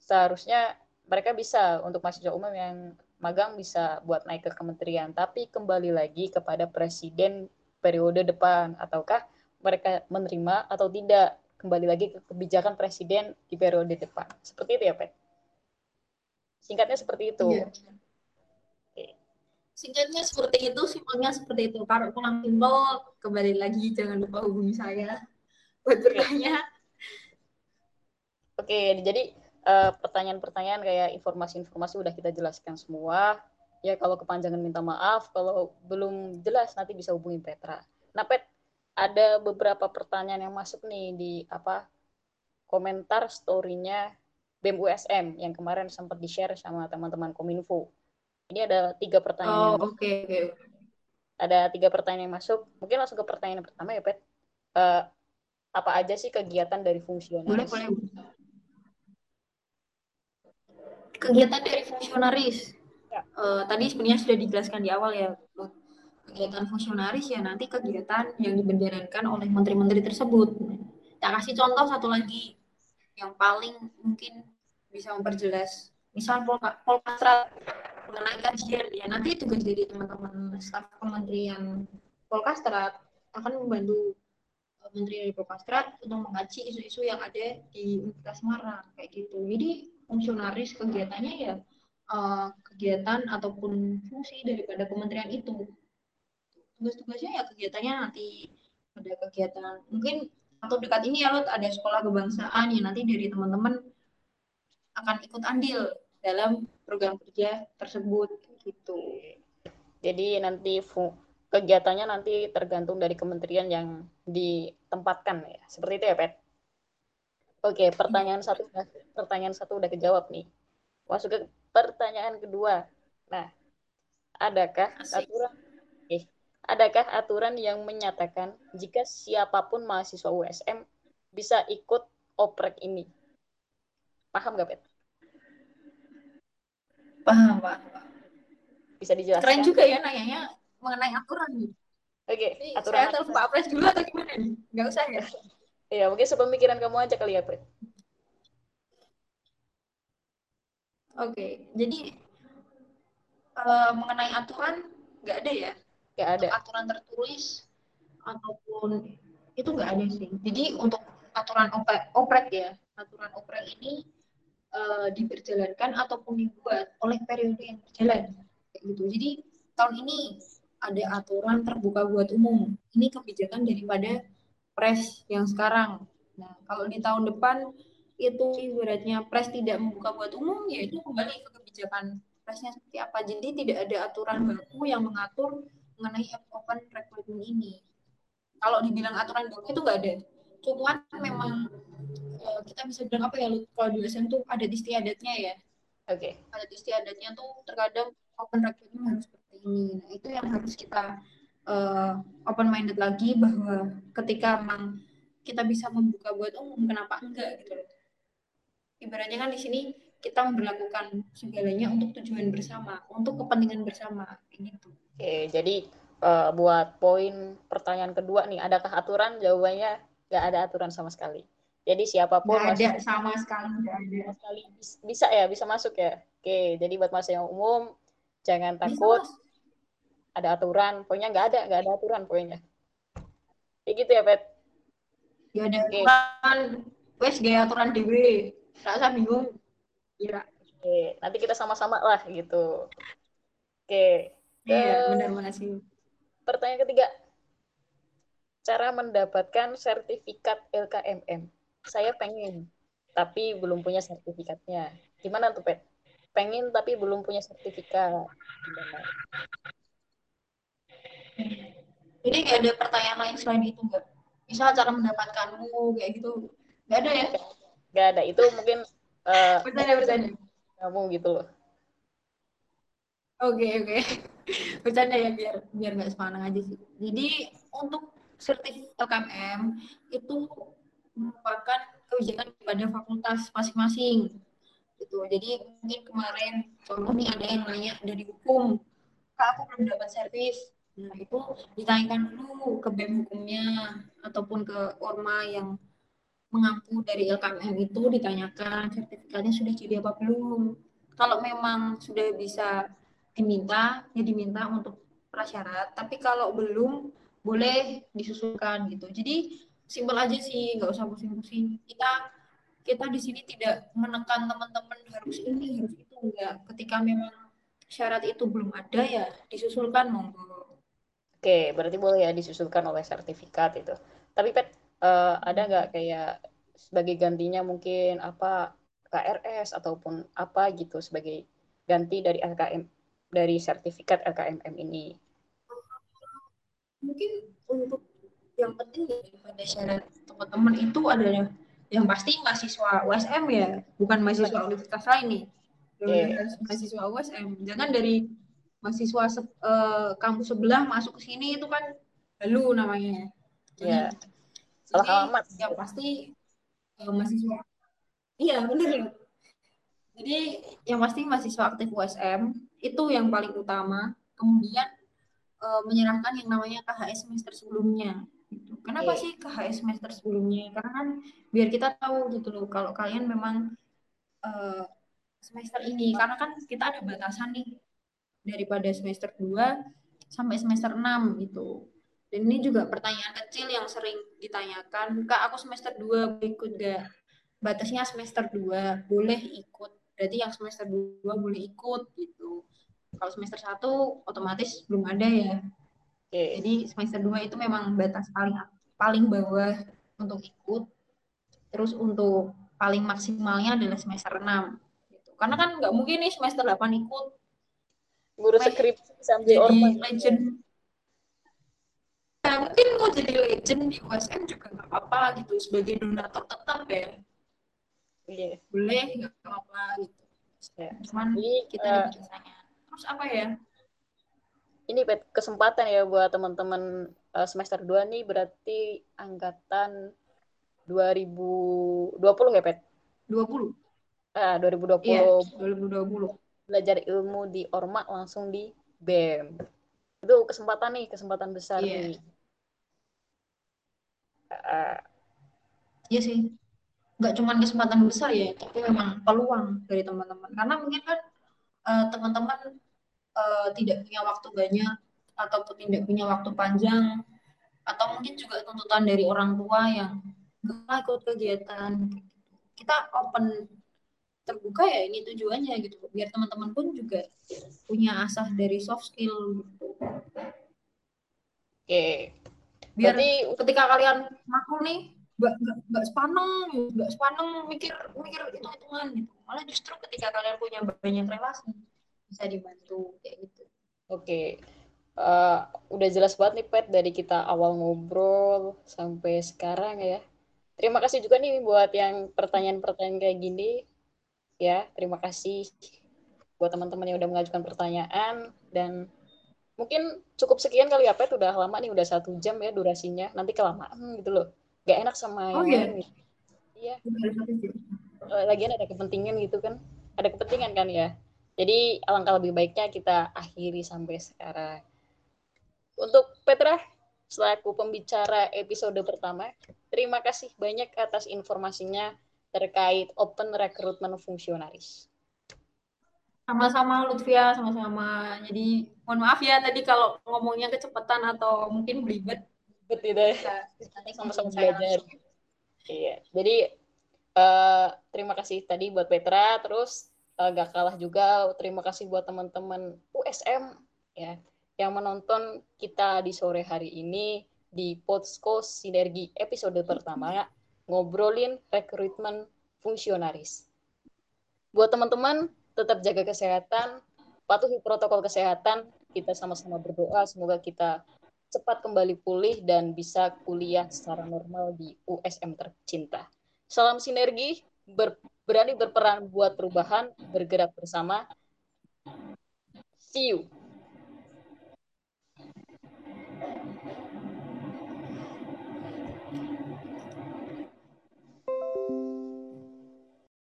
seharusnya mereka bisa untuk mahasiswa umum yang magang bisa buat naik ke kementerian. Tapi kembali lagi kepada presiden periode depan ataukah mereka menerima atau tidak. Kembali lagi ke kebijakan presiden di periode depan. Seperti itu ya Pet? Singkatnya seperti itu. Iya. singkatnya seperti itu simpelnya seperti itu. Kalau kurang simpel kembali lagi jangan lupa hubungi saya buat bertanya oke jadi Eh, pertanyaan-pertanyaan kayak informasi-informasi udah kita jelaskan semua. Ya kalau kepanjangan minta maaf, kalau belum jelas nanti bisa hubungi Petra. Nah Pet, ada beberapa pertanyaan yang masuk nih di apa komentar story-nya BEM USM yang kemarin sempat di-share sama teman-teman Kominfo. Ini ada tiga pertanyaan. Oh, oke. Okay, okay. Ada tiga pertanyaan yang masuk. Mungkin langsung ke pertanyaan pertama ya, Pet. Uh, apa aja sih kegiatan dari fungsionaris? Boleh, boleh kegiatan dari fungsionaris? Ya. uh, tadi sebenarnya sudah dijelaskan di awal ya kegiatan fungsionaris ya nanti kegiatan yang dibenderakan oleh menteri-menteri tersebut. Tak kasih contoh satu lagi yang paling mungkin bisa memperjelas. Misal Polkastra mengenai kajian ya. Nanti tugas dari teman-teman staf kementerian Polkastrat akan membantu Kementerian dari Propastrat untuk mengkaji isu-isu yang ada di Universitas Semarang kayak gitu. Jadi fungsionaris kegiatannya ya uh, kegiatan ataupun fungsi daripada kementerian itu. Tugas-tugasnya ya kegiatannya nanti ada kegiatan mungkin atau dekat ini ya lo ada sekolah kebangsaan yang nanti dari teman-teman akan ikut andil dalam program kerja tersebut gitu. Jadi nanti kegiatannya nanti tergantung dari kementerian yang ditempatkan ya. Seperti itu ya, Pet? Oke, pertanyaan satu pertanyaan satu udah kejawab nih. Masuk ke pertanyaan kedua. Nah, adakah Asik. aturan eh adakah aturan yang menyatakan jika siapa pun mahasiswa USM bisa ikut oprek ini? Paham gak, Pet? Paham, Pak. Bisa dijelaskan? Keren juga ya nanyanya mengenai aturan nih. Oke, okay, aturan. Saya telepon Pak Pres dulu atau gimana nih? Nggak usah ya? Iya, mungkin sepemikiran kamu aja kali ya, Pres. Oke, okay. jadi uh, mengenai aturan nggak ada ya? Nggak ada. Untuk aturan tertulis ataupun itu nggak ada sih. Jadi untuk aturan oprek, oprek ya, aturan oprek ini uh, diperjalankan ataupun dibuat oleh periode yang berjalan kayak gitu. Jadi tahun ini ada aturan terbuka buat umum. Ini kebijakan daripada pres yang sekarang. Nah, kalau di tahun depan itu ibaratnya pres tidak membuka buat umum, ya itu kembali ke kebijakan presnya seperti apa. Jadi tidak ada aturan baku yang mengatur mengenai open recruitment ini. Kalau dibilang aturan baku itu nggak ada. Cuman memang eh, kita bisa bilang apa ya, kalau di tuh ada istiadatnya ya. Oke. Okay. Ada istiadatnya tuh terkadang open recruitment harus ini. Nah, itu yang harus kita uh, open minded lagi bahwa ketika memang kita bisa membuka buat umum, kenapa enggak gitu loh. Ibaratnya kan di sini kita memperlakukan segalanya untuk tujuan bersama, untuk kepentingan bersama, gitu. Oke, jadi uh, buat poin pertanyaan kedua nih, adakah aturan? Jawabannya nggak ada aturan sama sekali. Jadi siapa pun nggak ada sama sekali, nggak ada. Sama sekali bisa ya, bisa masuk ya. Oke, jadi buat masa yang umum jangan takut Bisa, ada aturan pokoknya nggak ada nggak ada aturan pokoknya kayak gitu ya Pet ya ada okay. aturan wes gaya aturan dewe rasa bingung ya Oke, nanti kita sama-sama lah gitu. Oke. Iya, benar makasih. Pertanyaan ketiga. Cara mendapatkan sertifikat LKMM. Saya pengen, tapi belum punya sertifikatnya. Gimana tuh, Pet? pengen tapi belum punya sertifikat jadi kayak ada pertanyaan lain selain itu nggak? Misal cara mendapatkanmu kayak gitu. Nggak ada ya? Nggak ada. Itu mungkin uh, bertanya bertanya. kamu gitu loh. Oke okay, oke. Okay. bercanda ya biar biar nggak sepanang aja sih. Jadi untuk sertifikat LKMM itu merupakan kebijakan pada fakultas masing-masing. Gitu. Jadi mungkin kemarin contoh nih ada yang nanya dari hukum. Kak aku belum dapat servis nah itu ditanyakan dulu ke BEM hukumnya ataupun ke orma yang mengampu dari LKMM itu ditanyakan sertifikatnya sudah jadi apa belum. Kalau memang sudah bisa diminta ya diminta untuk prasyarat. Tapi kalau belum boleh disusulkan gitu. Jadi simpel aja sih nggak usah pusing-pusing. Kita kita di sini tidak menekan teman-teman harus ini harus itu. Enggak ketika memang syarat itu belum ada ya disusulkan monggo oke berarti boleh ya disusulkan oleh sertifikat itu tapi pet uh, ada nggak kayak sebagai gantinya mungkin apa KRS ataupun apa gitu sebagai ganti dari LKM dari sertifikat LKMM ini mungkin untuk yang penting pada syarat teman-teman itu adalah yang pasti mahasiswa USM ya, bukan mahasiswa universitas lain nih. Yeah. mahasiswa USM. Jangan dari mahasiswa se uh, kampus sebelah masuk ke sini itu kan lalu namanya. Iya. Yeah. Salah alamat. Yang pasti uh, mahasiswa. Iya, benar Jadi yang pasti mahasiswa aktif USM itu yang paling utama. Kemudian uh, menyerahkan yang namanya KHS semester sebelumnya gitu. Kenapa yeah. sih KHS semester sebelumnya? Karena kan biar kita tahu gitu loh kalau kalian memang uh, semester ini karena kan kita ada batasan nih daripada semester 2 sampai semester 6 gitu. Dan ini juga pertanyaan kecil yang sering ditanyakan, Kak, aku semester 2 ikut gak? Batasnya semester 2, boleh ikut. Berarti yang semester 2 boleh ikut gitu. Kalau semester 1 otomatis belum ada ya. Oke. Jadi semester 2 itu memang batas paling paling bawah untuk ikut. Terus untuk paling maksimalnya adalah semester 6. Gitu. Karena kan nggak mungkin nih semester 8 ikut. Guru Weh, skripsi sambil Jadi ormas. legend. Ya, mungkin mau jadi legend di USM juga nggak apa-apa gitu. Sebagai donatur tetap ya. Iya. Boleh nggak apa-apa gitu. Ya. Cuman Jadi, kita eh, ada batasannya. Terus apa ya? ini Pet, kesempatan ya buat teman-teman eh, semester 2 nih berarti angkatan 2020 ya Pet? 20. Ah, 2020 Iya, 2020. Belajar ilmu di Orma langsung di BEM. Itu kesempatan nih, kesempatan besar Iya. nih. Iya sih. Nggak cuma kesempatan besar ya, tapi memang peluang dari teman-teman. Karena mungkin kan eh, teman-teman eh, tidak punya waktu banyak ataupun tidak punya waktu panjang atau mungkin juga tuntutan dari orang tua yang nggak ikut kegiatan. Kita open terbuka ya ini tujuannya gitu. Biar teman-teman pun juga punya asah dari soft skill gitu. Oke. Biar Berarti ketika kalian makul nih nggak nggak sepaneng nggak sepaneng mikir mikir hitung hitungan gitu malah justru ketika kalian punya banyak relasi bisa dibantu kayak gitu Oke, Eh, udah jelas banget nih Pet dari kita awal ngobrol sampai sekarang ya. Terima kasih juga nih buat yang pertanyaan-pertanyaan kayak gini. Ya, terima kasih buat teman-teman yang udah mengajukan pertanyaan dan mungkin cukup sekian kali ya Pet. Udah lama nih, udah satu jam ya durasinya. Nanti kelamaan gitu loh. Gak enak sama Oh, yang iya? lain. Iya, eh, lagian ada kepentingan gitu kan. Ada kepentingan kan ya. Jadi alangkah lebih baiknya kita akhiri sampai sekarang. Untuk Petra, selaku pembicara episode pertama, terima kasih banyak atas informasinya terkait open recruitment fungsionaris. sama-sama Lutfia sama-sama jadi mohon maaf ya tadi kalau ngomongnya kecepatan atau mungkin belibet Betul tidak? bisa nanti Sama-sama belajar. Iya. Jadi eh, terima kasih tadi buat Petra, terus eh, gak kalah juga terima kasih buat teman-teman USM ya yang menonton kita di sore hari ini di Podsko Sinergi episode pertama ngobrolin rekrutmen fungsionaris. Buat teman-teman tetap jaga kesehatan, patuhi protokol kesehatan, kita sama-sama berdoa semoga kita cepat kembali pulih dan bisa kuliah secara normal di USM tercinta. Salam sinergi, ber- berani berperan buat perubahan, bergerak bersama. See you.